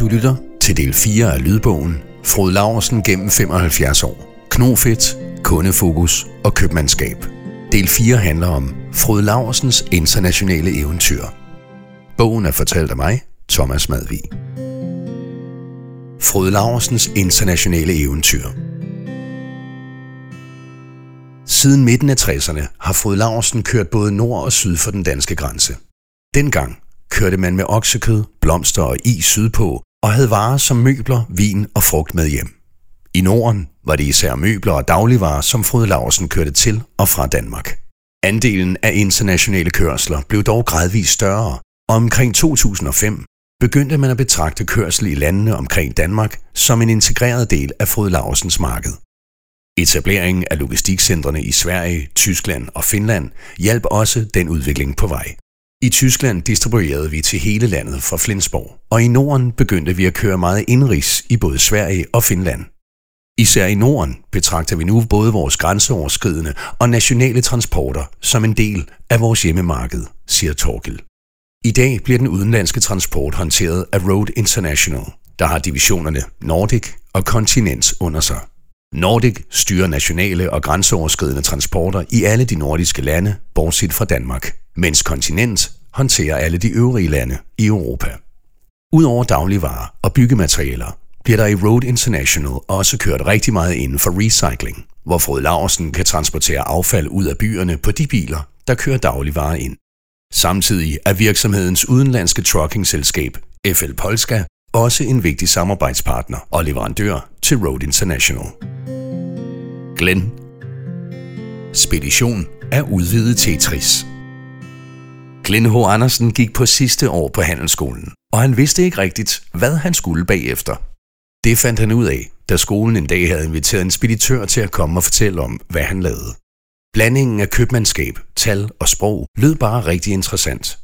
Du lytter til del 4 af lydbogen Frode Laursen gennem 75 år. Knofedt, kundefokus og købmandskab. Del 4 handler om Frode Laursens internationale eventyr. Bogen er fortalt af mig, Thomas Madvig. Frode Laursens internationale eventyr. Siden midten af 60'erne har Frode Laursen kørt både nord og syd for den danske grænse. Dengang kørte man med oksekød, blomster og is sydpå og havde varer som møbler, vin og frugt med hjem. I Norden var det især møbler og dagligvarer, som Frode Larsen kørte til og fra Danmark. Andelen af internationale kørsler blev dog gradvist større, og omkring 2005 begyndte man at betragte kørsel i landene omkring Danmark som en integreret del af Frode Larsens marked. Etableringen af logistikcentrene i Sverige, Tyskland og Finland hjalp også den udvikling på vej. I Tyskland distribuerede vi til hele landet fra Flensborg, og i Norden begyndte vi at køre meget indrigs i både Sverige og Finland. Især i Norden betragter vi nu både vores grænseoverskridende og nationale transporter som en del af vores hjemmemarked, siger Torkel. I dag bliver den udenlandske transport håndteret af Road International, der har divisionerne Nordic og Continent under sig. Nordic styrer nationale og grænseoverskridende transporter i alle de nordiske lande, bortset fra Danmark, mens kontinent håndterer alle de øvrige lande i Europa. Udover dagligvarer og byggematerialer bliver der i Road International også kørt rigtig meget inden for recycling, hvor Frode Laversen kan transportere affald ud af byerne på de biler, der kører dagligvarer ind. Samtidig er virksomhedens udenlandske truckingselskab, FL Polska, også en vigtig samarbejdspartner og leverandør til Road International. Glenn Spedition er udvidet Tetris Glenn H. Andersen gik på sidste år på handelsskolen, og han vidste ikke rigtigt, hvad han skulle bagefter. Det fandt han ud af, da skolen en dag havde inviteret en speditør til at komme og fortælle om, hvad han lavede. Blandingen af købmandskab, tal og sprog lød bare rigtig interessant.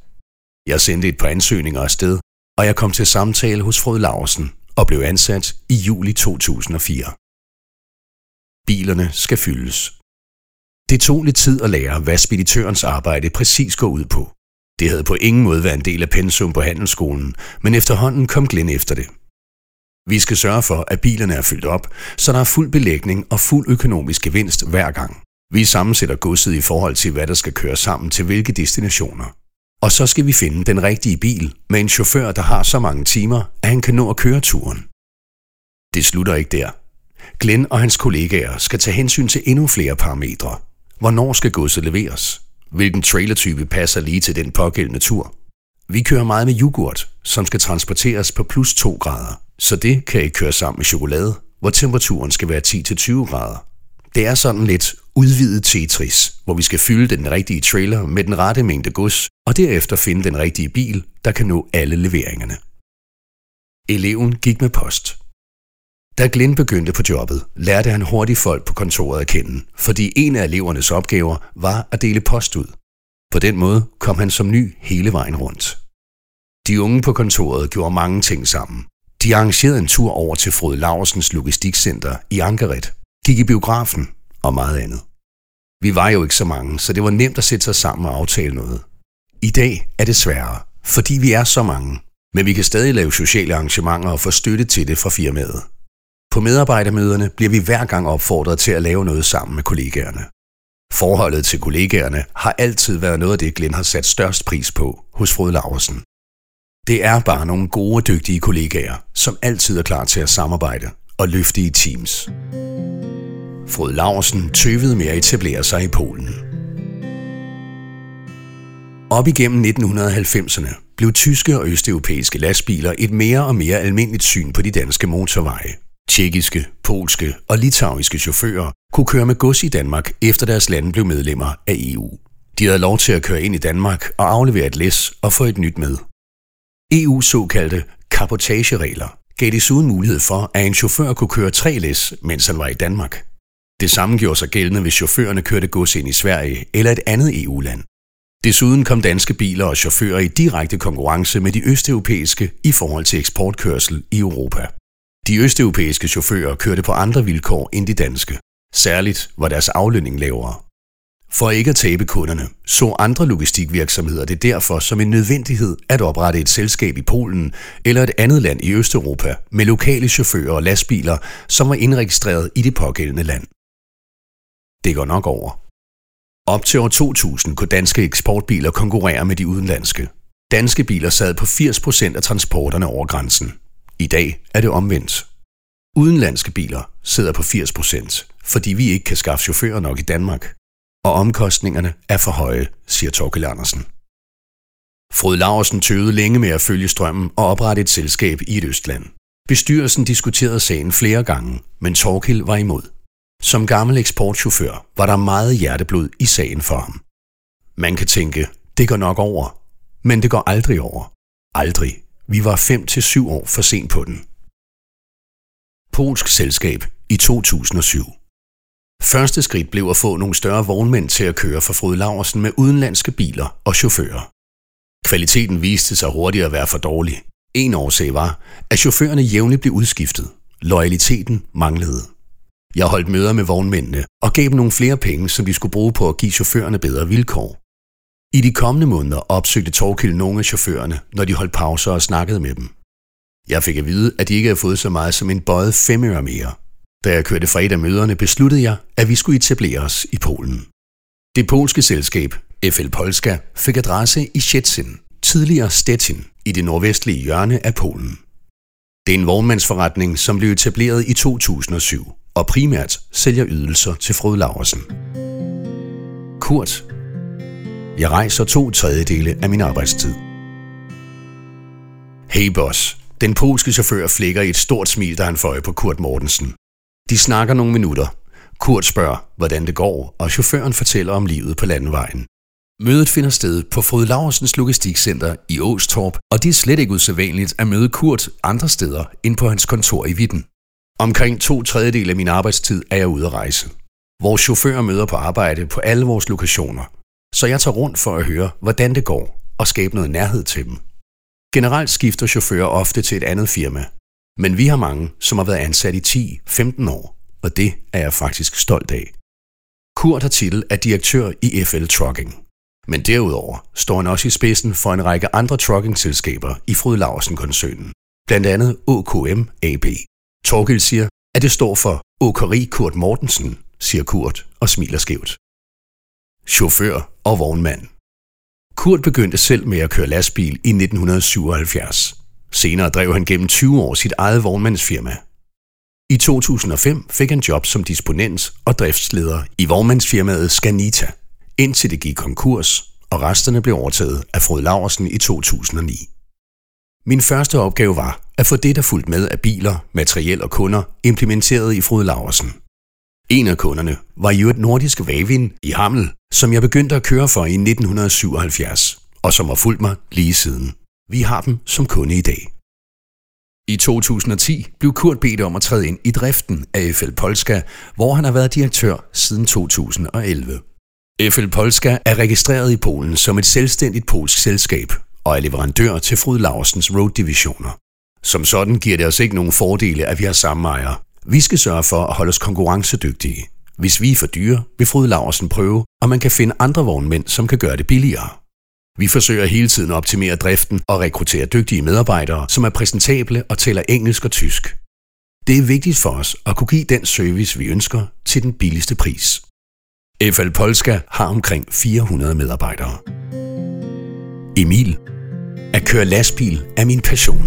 Jeg sendte et par ansøgninger afsted, og jeg kom til samtale hos Frode Larsen og blev ansat i juli 2004. Bilerne skal fyldes. Det tog lidt tid at lære, hvad speditørens arbejde præcis går ud på. Det havde på ingen måde været en del af pensum på handelsskolen, men efterhånden kom Glenn efter det. Vi skal sørge for, at bilerne er fyldt op, så der er fuld belægning og fuld økonomisk gevinst hver gang. Vi sammensætter godset i forhold til, hvad der skal køre sammen til hvilke destinationer. Og så skal vi finde den rigtige bil med en chauffør, der har så mange timer, at han kan nå at køre turen. Det slutter ikke der. Glenn og hans kollegaer skal tage hensyn til endnu flere parametre. Hvornår skal godset leveres? Hvilken trailertype passer lige til den pågældende tur? Vi kører meget med yoghurt, som skal transporteres på plus 2 grader, så det kan ikke køre sammen med chokolade, hvor temperaturen skal være 10-20 grader. Det er sådan lidt udvidet Tetris, hvor vi skal fylde den rigtige trailer med den rette mængde gods, og derefter finde den rigtige bil, der kan nå alle leveringerne. Eleven gik med post. Da Glenn begyndte på jobbet, lærte han hurtigt folk på kontoret at kende, fordi en af elevernes opgaver var at dele post ud. På den måde kom han som ny hele vejen rundt. De unge på kontoret gjorde mange ting sammen. De arrangerede en tur over til Frode Laversens logistikcenter i Ankeret, gik i biografen og meget andet. Vi var jo ikke så mange, så det var nemt at sætte sig sammen og aftale noget. I dag er det sværere, fordi vi er så mange, men vi kan stadig lave sociale arrangementer og få støtte til det fra firmaet. På medarbejdermøderne bliver vi hver gang opfordret til at lave noget sammen med kollegaerne. Forholdet til kollegaerne har altid været noget af det, Glenn har sat størst pris på hos Frode Laversen. Det er bare nogle gode og dygtige kollegaer, som altid er klar til at samarbejde og løfte i teams. Frode Laversen tøvede med at etablere sig i Polen. Op igennem 1990'erne blev tyske og østeuropæiske lastbiler et mere og mere almindeligt syn på de danske motorveje. Tjekkiske, polske og litauiske chauffører kunne køre med gods i Danmark, efter deres lande blev medlemmer af EU. De havde lov til at køre ind i Danmark og aflevere et læs og få et nyt med. EU's såkaldte kapotageregler gav desuden mulighed for, at en chauffør kunne køre tre læs, mens han var i Danmark. Det samme gjorde sig gældende, hvis chaufførerne kørte gods ind i Sverige eller et andet EU-land. Desuden kom danske biler og chauffører i direkte konkurrence med de østeuropæiske i forhold til eksportkørsel i Europa. De østeuropæiske chauffører kørte på andre vilkår end de danske. Særligt var deres aflønning lavere. For ikke at tabe kunderne, så andre logistikvirksomheder det derfor som en nødvendighed at oprette et selskab i Polen eller et andet land i Østeuropa med lokale chauffører og lastbiler, som var indregistreret i det pågældende land. Det går nok over. Op til år 2000 kunne danske eksportbiler konkurrere med de udenlandske. Danske biler sad på 80% af transporterne over grænsen. I dag er det omvendt. Udenlandske biler sidder på 80%, fordi vi ikke kan skaffe chauffører nok i Danmark. Og omkostningerne er for høje, siger Torkel Andersen. Frode Larsen tøvede længe med at følge strømmen og oprette et selskab i et østland. Bestyrelsen diskuterede sagen flere gange, men Torkil var imod. Som gammel eksportchauffør var der meget hjerteblod i sagen for ham. Man kan tænke, det går nok over. Men det går aldrig over. Aldrig. Vi var 5 til syv år for sent på den. Polsk selskab i 2007. Første skridt blev at få nogle større vognmænd til at køre for Frode Laversen med udenlandske biler og chauffører. Kvaliteten viste sig hurtigt at være for dårlig. En årsag var, at chaufførerne jævnligt blev udskiftet. Loyaliteten manglede. Jeg holdt møder med vognmændene og gav dem nogle flere penge, som de skulle bruge på at give chaufførerne bedre vilkår. I de kommende måneder opsøgte Torkild nogle af chaufførerne, når de holdt pauser og snakkede med dem. Jeg fik at vide, at de ikke havde fået så meget som en bøjet femøre mere. Da jeg kørte fra et af møderne, besluttede jeg, at vi skulle etablere os i Polen. Det polske selskab, FL Polska, fik adresse i Szczecin, tidligere Stettin, i det nordvestlige hjørne af Polen. Det er en vognmandsforretning, som blev etableret i 2007 og primært sælger ydelser til Frode Laversen. Kurt. Jeg rejser to tredjedele af min arbejdstid. Hey boss. Den polske chauffør flækker i et stort smil, da han får på Kurt Mortensen. De snakker nogle minutter. Kurt spørger, hvordan det går, og chaufføren fortæller om livet på landevejen. Mødet finder sted på Frode Laursens Logistikcenter i Åstorp, og det er slet ikke usædvanligt at møde Kurt andre steder end på hans kontor i Vitten. Omkring to tredjedel af min arbejdstid er jeg ude at rejse. Vores chauffører møder på arbejde på alle vores lokationer, så jeg tager rundt for at høre, hvordan det går og skabe noget nærhed til dem. Generelt skifter chauffører ofte til et andet firma, men vi har mange, som har været ansat i 10-15 år, og det er jeg faktisk stolt af. Kurt har titel af direktør i FL Trucking. Men derudover står han også i spidsen for en række andre truckingselskaber i Frode Larsen-koncernen, blandt andet OKM AB. Torgild siger, at det står for Åkeri Kurt Mortensen, siger Kurt og smiler skævt. Chauffør og vognmand. Kurt begyndte selv med at køre lastbil i 1977. Senere drev han gennem 20 år sit eget vognmandsfirma. I 2005 fik han job som disponent og driftsleder i vognmandsfirmaet Scanita, indtil det gik konkurs, og resterne blev overtaget af Frode Laversen i 2009. Min første opgave var at få det, der fulgte med af biler, materiel og kunder, implementeret i Frode Laversen. En af kunderne var jo et nordisk Vavin i Hammel, som jeg begyndte at køre for i 1977, og som har fulgt mig lige siden. Vi har dem som kunde i dag. I 2010 blev Kurt bedt om at træde ind i driften af FL Polska, hvor han har været direktør siden 2011. FL Polska er registreret i Polen som et selvstændigt polsk selskab og er leverandør til Frode Larsens road-divisioner. Som sådan giver det os ikke nogen fordele, at vi har samme ejer. Vi skal sørge for at holde os konkurrencedygtige. Hvis vi er for dyre, vil Frode Laversen prøve, om man kan finde andre vognmænd, som kan gøre det billigere. Vi forsøger hele tiden at optimere driften og rekruttere dygtige medarbejdere, som er præsentable og taler engelsk og tysk. Det er vigtigt for os at kunne give den service, vi ønsker, til den billigste pris. FL Polska har omkring 400 medarbejdere. Emil. At køre lastbil er min passion.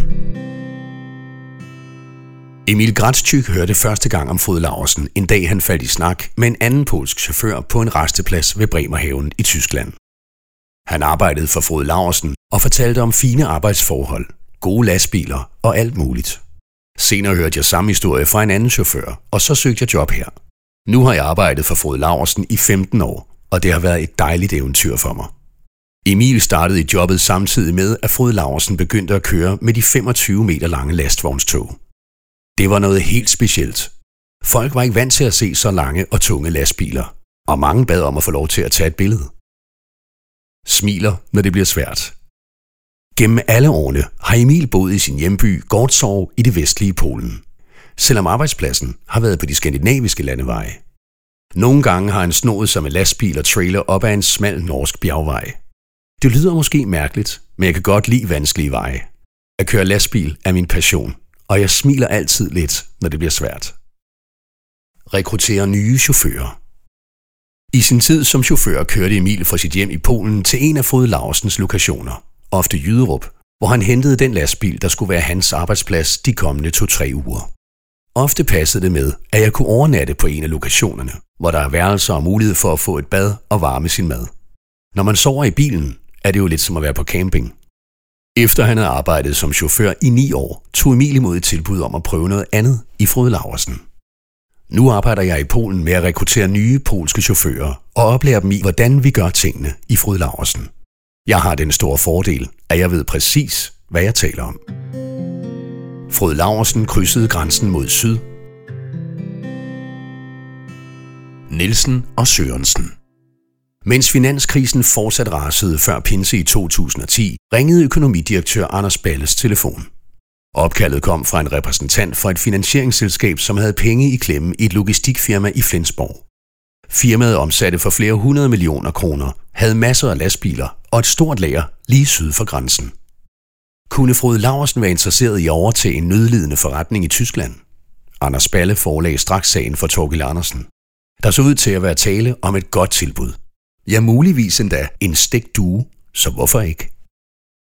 Emil Gratschyk hørte første gang om Frode Larsen, en dag han faldt i snak med en anden polsk chauffør på en resteplads ved Bremerhaven i Tyskland. Han arbejdede for Frode Larsen og fortalte om fine arbejdsforhold, gode lastbiler og alt muligt. Senere hørte jeg samme historie fra en anden chauffør, og så søgte jeg job her. Nu har jeg arbejdet for Frode Larsen i 15 år, og det har været et dejligt eventyr for mig. Emil startede i jobbet samtidig med, at Frode Larsen begyndte at køre med de 25 meter lange lastvognstog. Det var noget helt specielt. Folk var ikke vant til at se så lange og tunge lastbiler, og mange bad om at få lov til at tage et billede. Smiler, når det bliver svært. Gennem alle årene har Emil boet i sin hjemby Gårdsorg i det vestlige Polen selvom arbejdspladsen har været på de skandinaviske landeveje. Nogle gange har han snået sig med lastbil og trailer op ad en smal norsk bjergvej. Det lyder måske mærkeligt, men jeg kan godt lide vanskelige veje. At køre lastbil er min passion, og jeg smiler altid lidt, når det bliver svært. Rekruttere nye chauffører. I sin tid som chauffør kørte Emil fra sit hjem i Polen til en af Frode Larsens lokationer, ofte Jyderup, hvor han hentede den lastbil, der skulle være hans arbejdsplads de kommende to-tre uger. Ofte passede det med, at jeg kunne overnatte på en af lokationerne, hvor der er værelser og mulighed for at få et bad og varme sin mad. Når man sover i bilen, er det jo lidt som at være på camping. Efter han havde arbejdet som chauffør i ni år, tog Emil imod et tilbud om at prøve noget andet i Frode Laversen. Nu arbejder jeg i Polen med at rekruttere nye polske chauffører og oplære dem i, hvordan vi gør tingene i Frode Laversen. Jeg har den store fordel, at jeg ved præcis, hvad jeg taler om. Frode Laversen krydsede grænsen mod syd. Nielsen og Sørensen mens finanskrisen fortsat rasede før pinse i 2010, ringede økonomidirektør Anders Balles telefon. Opkaldet kom fra en repræsentant fra et finansieringsselskab, som havde penge i klemme i et logistikfirma i Flensborg. Firmaet omsatte for flere hundrede millioner kroner, havde masser af lastbiler og et stort lager lige syd for grænsen. Kunne Frode Laversen være interesseret i at overtage en nødlidende forretning i Tyskland? Anders Balle forelagde straks sagen for Torgild Andersen. Der så ud til at være tale om et godt tilbud. Ja, muligvis endda en stegt due, så hvorfor ikke?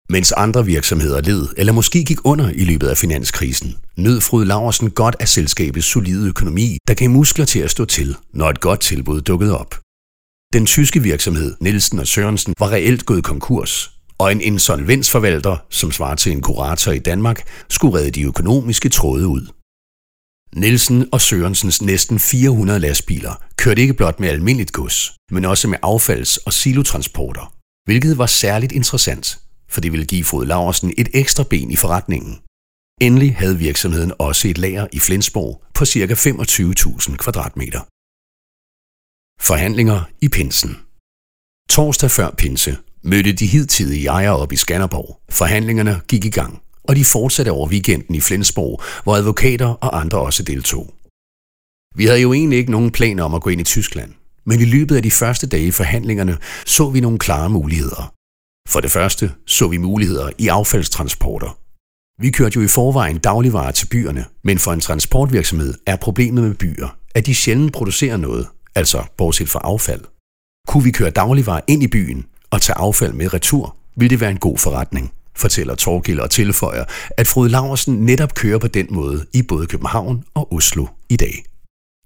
Mens andre virksomheder led eller måske gik under i løbet af finanskrisen, nød Frode Laversen godt af selskabets solide økonomi, der gav muskler til at stå til, når et godt tilbud dukkede op. Den tyske virksomhed Nielsen og Sørensen var reelt gået konkurs, og en insolvensforvalter, som svarer til en kurator i Danmark, skulle redde de økonomiske tråde ud. Nielsen og Sørensens næsten 400 lastbiler kørte ikke blot med almindeligt gods, men også med affalds- og silotransporter, hvilket var særligt interessant, for det ville give Frode Laversen et ekstra ben i forretningen. Endelig havde virksomheden også et lager i Flensborg på ca. 25.000 kvadratmeter. Forhandlinger i Pinsen Torsdag før Pinse mødte de hidtidige ejere op i Skanderborg. Forhandlingerne gik i gang, og de fortsatte over weekenden i Flensborg, hvor advokater og andre også deltog. Vi havde jo egentlig ikke nogen planer om at gå ind i Tyskland, men i løbet af de første dage i forhandlingerne så vi nogle klare muligheder. For det første så vi muligheder i affaldstransporter. Vi kørte jo i forvejen dagligvarer til byerne, men for en transportvirksomhed er problemet med byer, at de sjældent producerer noget, altså bortset fra affald. Kunne vi køre dagligvarer ind i byen og tage affald med retur, ville det være en god forretning, fortæller Torgild og tilføjer, at Frode Laversen netop kører på den måde i både København og Oslo i dag.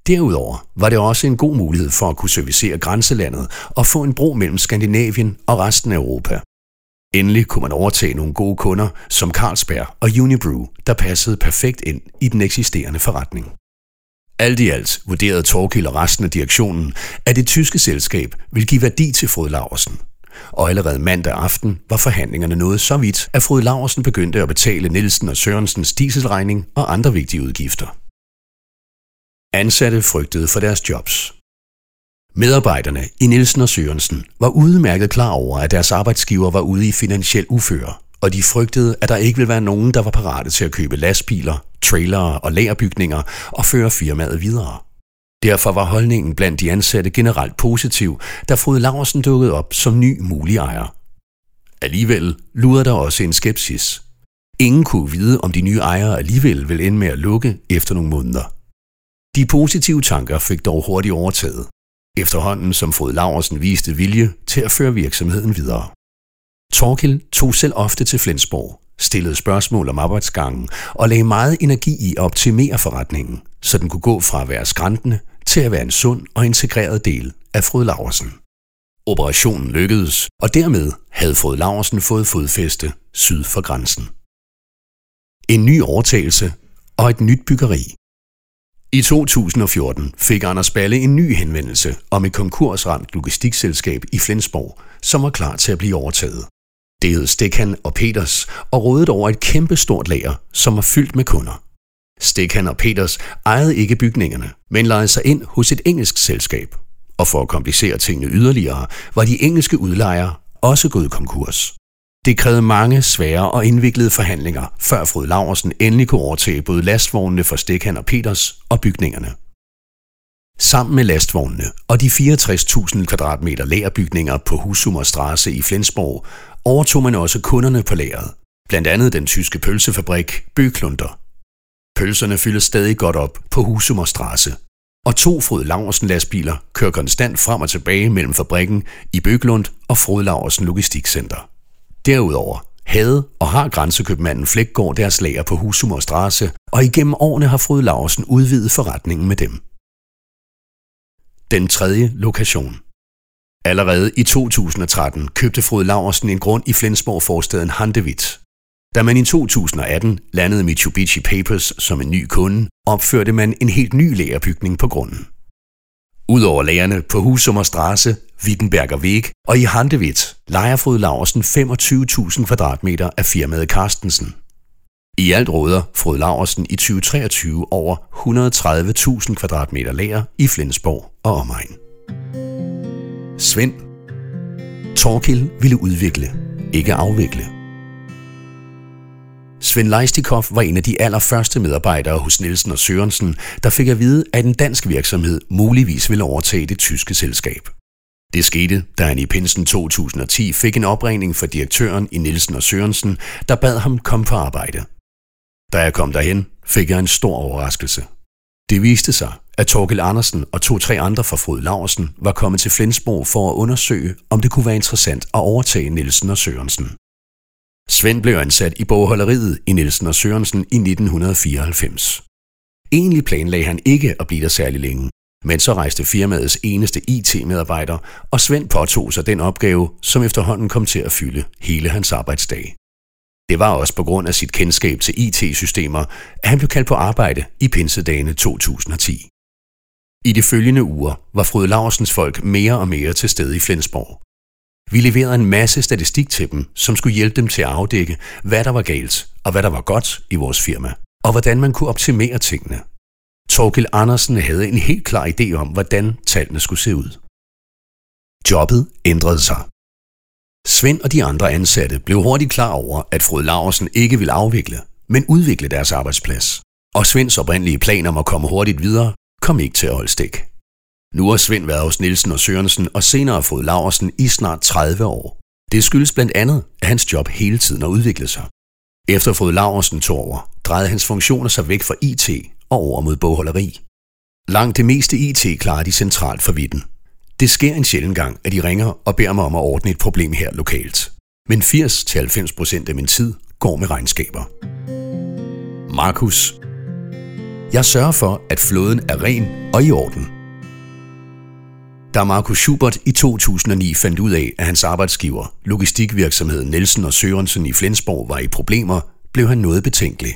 Derudover var det også en god mulighed for at kunne servicere grænselandet og få en bro mellem Skandinavien og resten af Europa. Endelig kunne man overtage nogle gode kunder som Carlsberg og Unibrew, der passede perfekt ind i den eksisterende forretning. Alt i alt vurderede Torkild og resten af direktionen, at det tyske selskab ville give værdi til Frode Laversen. Og allerede mandag aften var forhandlingerne nået så vidt, at Frode Laversen begyndte at betale Nielsen og Sørensens dieselregning og andre vigtige udgifter. Ansatte frygtede for deres jobs. Medarbejderne i Nielsen og Sørensen var udmærket klar over, at deres arbejdsgiver var ude i finansiel uføre, og de frygtede, at der ikke ville være nogen, der var parate til at købe lastbiler, trailere og lagerbygninger og føre firmaet videre. Derfor var holdningen blandt de ansatte generelt positiv, da Frode Laversen dukkede op som ny mulig ejer. Alligevel lurede der også en skepsis. Ingen kunne vide, om de nye ejere alligevel ville ende med at lukke efter nogle måneder. De positive tanker fik dog hurtigt overtaget, efterhånden som Frode Laversen viste vilje til at føre virksomheden videre. Torkil tog selv ofte til Flensborg, stillede spørgsmål om arbejdsgangen og lagde meget energi i at optimere forretningen, så den kunne gå fra at være skræntende til at være en sund og integreret del af Frode Laversen. Operationen lykkedes, og dermed havde Frode Laversen fået fodfæste syd for grænsen. En ny overtagelse og et nyt byggeri i 2014 fik Anders Balle en ny henvendelse om et konkursramt logistikselskab i Flensborg, som var klar til at blive overtaget. Det hed Stekhan og Peters og rådede over et kæmpestort lager, som var fyldt med kunder. Stikhan og Peters ejede ikke bygningerne, men lejede sig ind hos et engelsk selskab. Og for at komplicere tingene yderligere, var de engelske udlejere også gået konkurs. Det krævede mange svære og indviklede forhandlinger, før Frød Laversen endelig kunne overtage både lastvognene for Stikhan og Peters og bygningerne. Sammen med lastvognene og de 64.000 kvadratmeter lagerbygninger på Husummer Strasse i Flensborg, overtog man også kunderne på lageret. Blandt andet den tyske pølsefabrik Bøklunder. Pølserne fylder stadig godt op på Husummer Strasse. Og to Frode Laversen lastbiler kører konstant frem og tilbage mellem fabrikken i Bøglund og Frode Laversen Logistikcenter. Derudover havde og har grænsekøbmanden Flækgaard deres lager på Husummer Strasse, og igennem årene har Frode Laversen udvidet forretningen med dem. Den tredje lokation. Allerede i 2013 købte Frode Laversen en grund i Flensborg forstaden Handewitt. Da man i 2018 landede Mitsubishi Papers som en ny kunde, opførte man en helt ny lagerbygning på grunden. Udover lagerne på Husummer Strasse, Wittenberger Weg og i Handewitt leger Frode Laversen 25.000 kvadratmeter af firmaet Carstensen. I alt råder Frode Laversen i 2023 over 130.000 kvadratmeter lager i Flensborg og omegn. Svend. Torkil ville udvikle, ikke afvikle. Svend Leistikov var en af de allerførste medarbejdere hos Nielsen og Sørensen, der fik at vide, at en dansk virksomhed muligvis ville overtage det tyske selskab. Det skete, da han i pinsen 2010 fik en opringning fra direktøren i Nielsen og Sørensen, der bad ham komme på arbejde. Da jeg kom derhen, fik jeg en stor overraskelse. Det viste sig, at Torkel Andersen og to-tre andre fra Frod Laversen var kommet til Flensborg for at undersøge, om det kunne være interessant at overtage Nielsen og Sørensen. Svend blev ansat i bogholderiet i Nielsen og Sørensen i 1994. Egentlig planlagde han ikke at blive der særlig længe, men så rejste firmaets eneste IT-medarbejder, og Svend påtog sig den opgave, som efterhånden kom til at fylde hele hans arbejdsdag. Det var også på grund af sit kendskab til IT-systemer, at han blev kaldt på arbejde i pinsedagene 2010. I de følgende uger var Frode Larsens folk mere og mere til stede i Flensborg. Vi leverede en masse statistik til dem, som skulle hjælpe dem til at afdække, hvad der var galt og hvad der var godt i vores firma, og hvordan man kunne optimere tingene. Torkel Andersen havde en helt klar idé om, hvordan tallene skulle se ud. Jobbet ændrede sig. Svend og de andre ansatte blev hurtigt klar over, at Frode Larsen ikke ville afvikle, men udvikle deres arbejdsplads. Og Svends oprindelige plan om at komme hurtigt videre kom ikke til at holde stik. Nu har Svend været hos Nielsen og Sørensen og senere fået Laversen i snart 30 år. Det skyldes blandt andet, at hans job hele tiden har udviklet sig. Efter fået Laversen tog over, drejede hans funktioner sig væk fra IT og over mod bogholderi. Langt det meste IT klarer de centralt for Vitten. Det sker en sjældent gang, at de ringer og beder mig om at ordne et problem her lokalt. Men 80-90% af min tid går med regnskaber. Markus. Jeg sørger for, at flåden er ren og i orden. Da Markus Schubert i 2009 fandt ud af, at hans arbejdsgiver, logistikvirksomheden Nielsen og Sørensen i Flensborg, var i problemer, blev han noget betænkelig.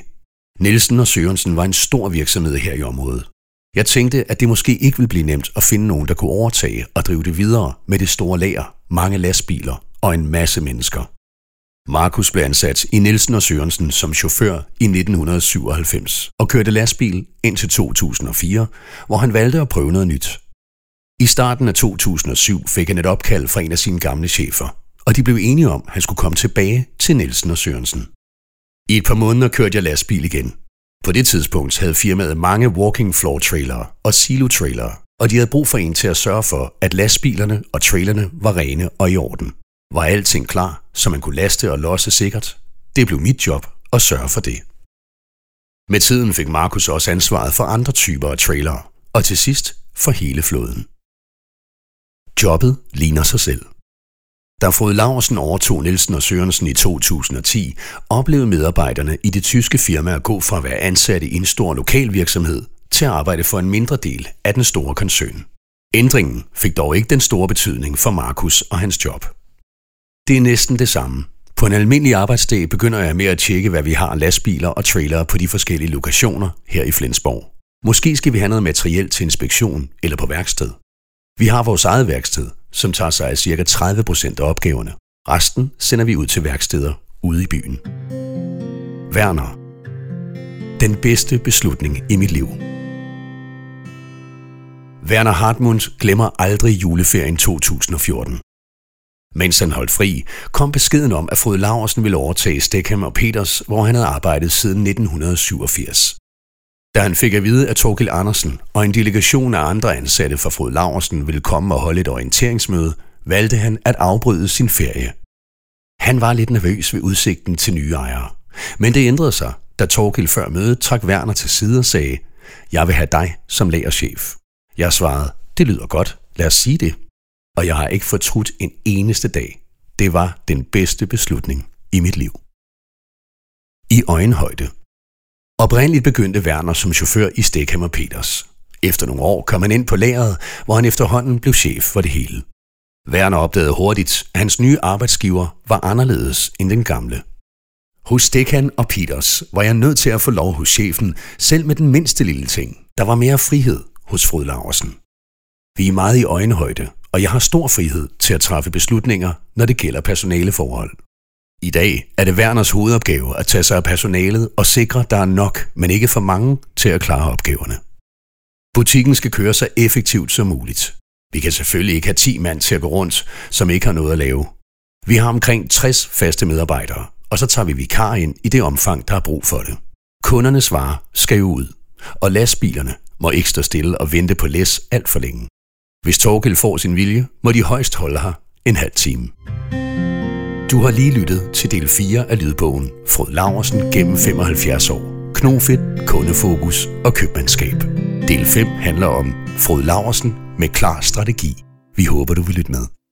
Nielsen og Sørensen var en stor virksomhed her i området. Jeg tænkte, at det måske ikke ville blive nemt at finde nogen, der kunne overtage og drive det videre med det store lager, mange lastbiler og en masse mennesker. Markus blev ansat i Nielsen og Sørensen som chauffør i 1997 og kørte lastbil indtil 2004, hvor han valgte at prøve noget nyt. I starten af 2007 fik han et opkald fra en af sine gamle chefer, og de blev enige om, at han skulle komme tilbage til Nielsen og Sørensen. I et par måneder kørte jeg lastbil igen. På det tidspunkt havde firmaet mange walking floor trailere og silo trailere, og de havde brug for en til at sørge for, at lastbilerne og trailerne var rene og i orden. Var alting klar, så man kunne laste og losse sikkert? Det blev mit job at sørge for det. Med tiden fik Markus også ansvaret for andre typer af trailere, og til sidst for hele flåden. Jobbet ligner sig selv. Da Frode Laversen overtog Nielsen og Sørensen i 2010, oplevede medarbejderne i det tyske firma at gå fra at være ansatte i en stor lokal virksomhed til at arbejde for en mindre del af den store koncern. Ændringen fik dog ikke den store betydning for Markus og hans job. Det er næsten det samme. På en almindelig arbejdsdag begynder jeg med at tjekke, hvad vi har lastbiler og trailere på de forskellige lokationer her i Flensborg. Måske skal vi have noget materiel til inspektion eller på værksted. Vi har vores eget værksted, som tager sig af ca. 30% af opgaverne. Resten sender vi ud til værksteder ude i byen. Werner. Den bedste beslutning i mit liv. Werner Hartmund glemmer aldrig juleferien 2014. Mens han holdt fri, kom beskeden om, at Frode Laversen ville overtage Steghem og Peters, hvor han havde arbejdet siden 1987. Da han fik at vide, at Torkil Andersen og en delegation af andre ansatte fra Frod Laversen ville komme og holde et orienteringsmøde, valgte han at afbryde sin ferie. Han var lidt nervøs ved udsigten til nye ejere. Men det ændrede sig, da Torkil før mødet trak Werner til side og sagde, jeg vil have dig som lagerchef. Jeg svarede, det lyder godt, lad os sige det. Og jeg har ikke fortrudt en eneste dag. Det var den bedste beslutning i mit liv. I øjenhøjde. Oprindeligt begyndte Werner som chauffør i Steghammer Peters. Efter nogle år kom han ind på lageret, hvor han efterhånden blev chef for det hele. Werner opdagede hurtigt, at hans nye arbejdsgiver var anderledes end den gamle. Hos Stekhan og Peters var jeg nødt til at få lov hos chefen, selv med den mindste lille ting. Der var mere frihed hos Frode Larsen. Vi er meget i øjenhøjde, og jeg har stor frihed til at træffe beslutninger, når det gælder personaleforhold. I dag er det Werners hovedopgave at tage sig af personalet og sikre, at der er nok, men ikke for mange, til at klare opgaverne. Butikken skal køre så effektivt som muligt. Vi kan selvfølgelig ikke have 10 mand til at gå rundt, som ikke har noget at lave. Vi har omkring 60 faste medarbejdere, og så tager vi vikar ind i det omfang, der er brug for det. Kundernes varer skal jo ud, og lastbilerne må ikke stå stille og vente på læs alt for længe. Hvis Torgild får sin vilje, må de højst holde her en halv time. Du har lige lyttet til del 4 af lydbogen Frod Laversen gennem 75 år. Knofedt, kundefokus og købmandskab. Del 5 handler om Frod Laversen med klar strategi. Vi håber, du vil lytte med.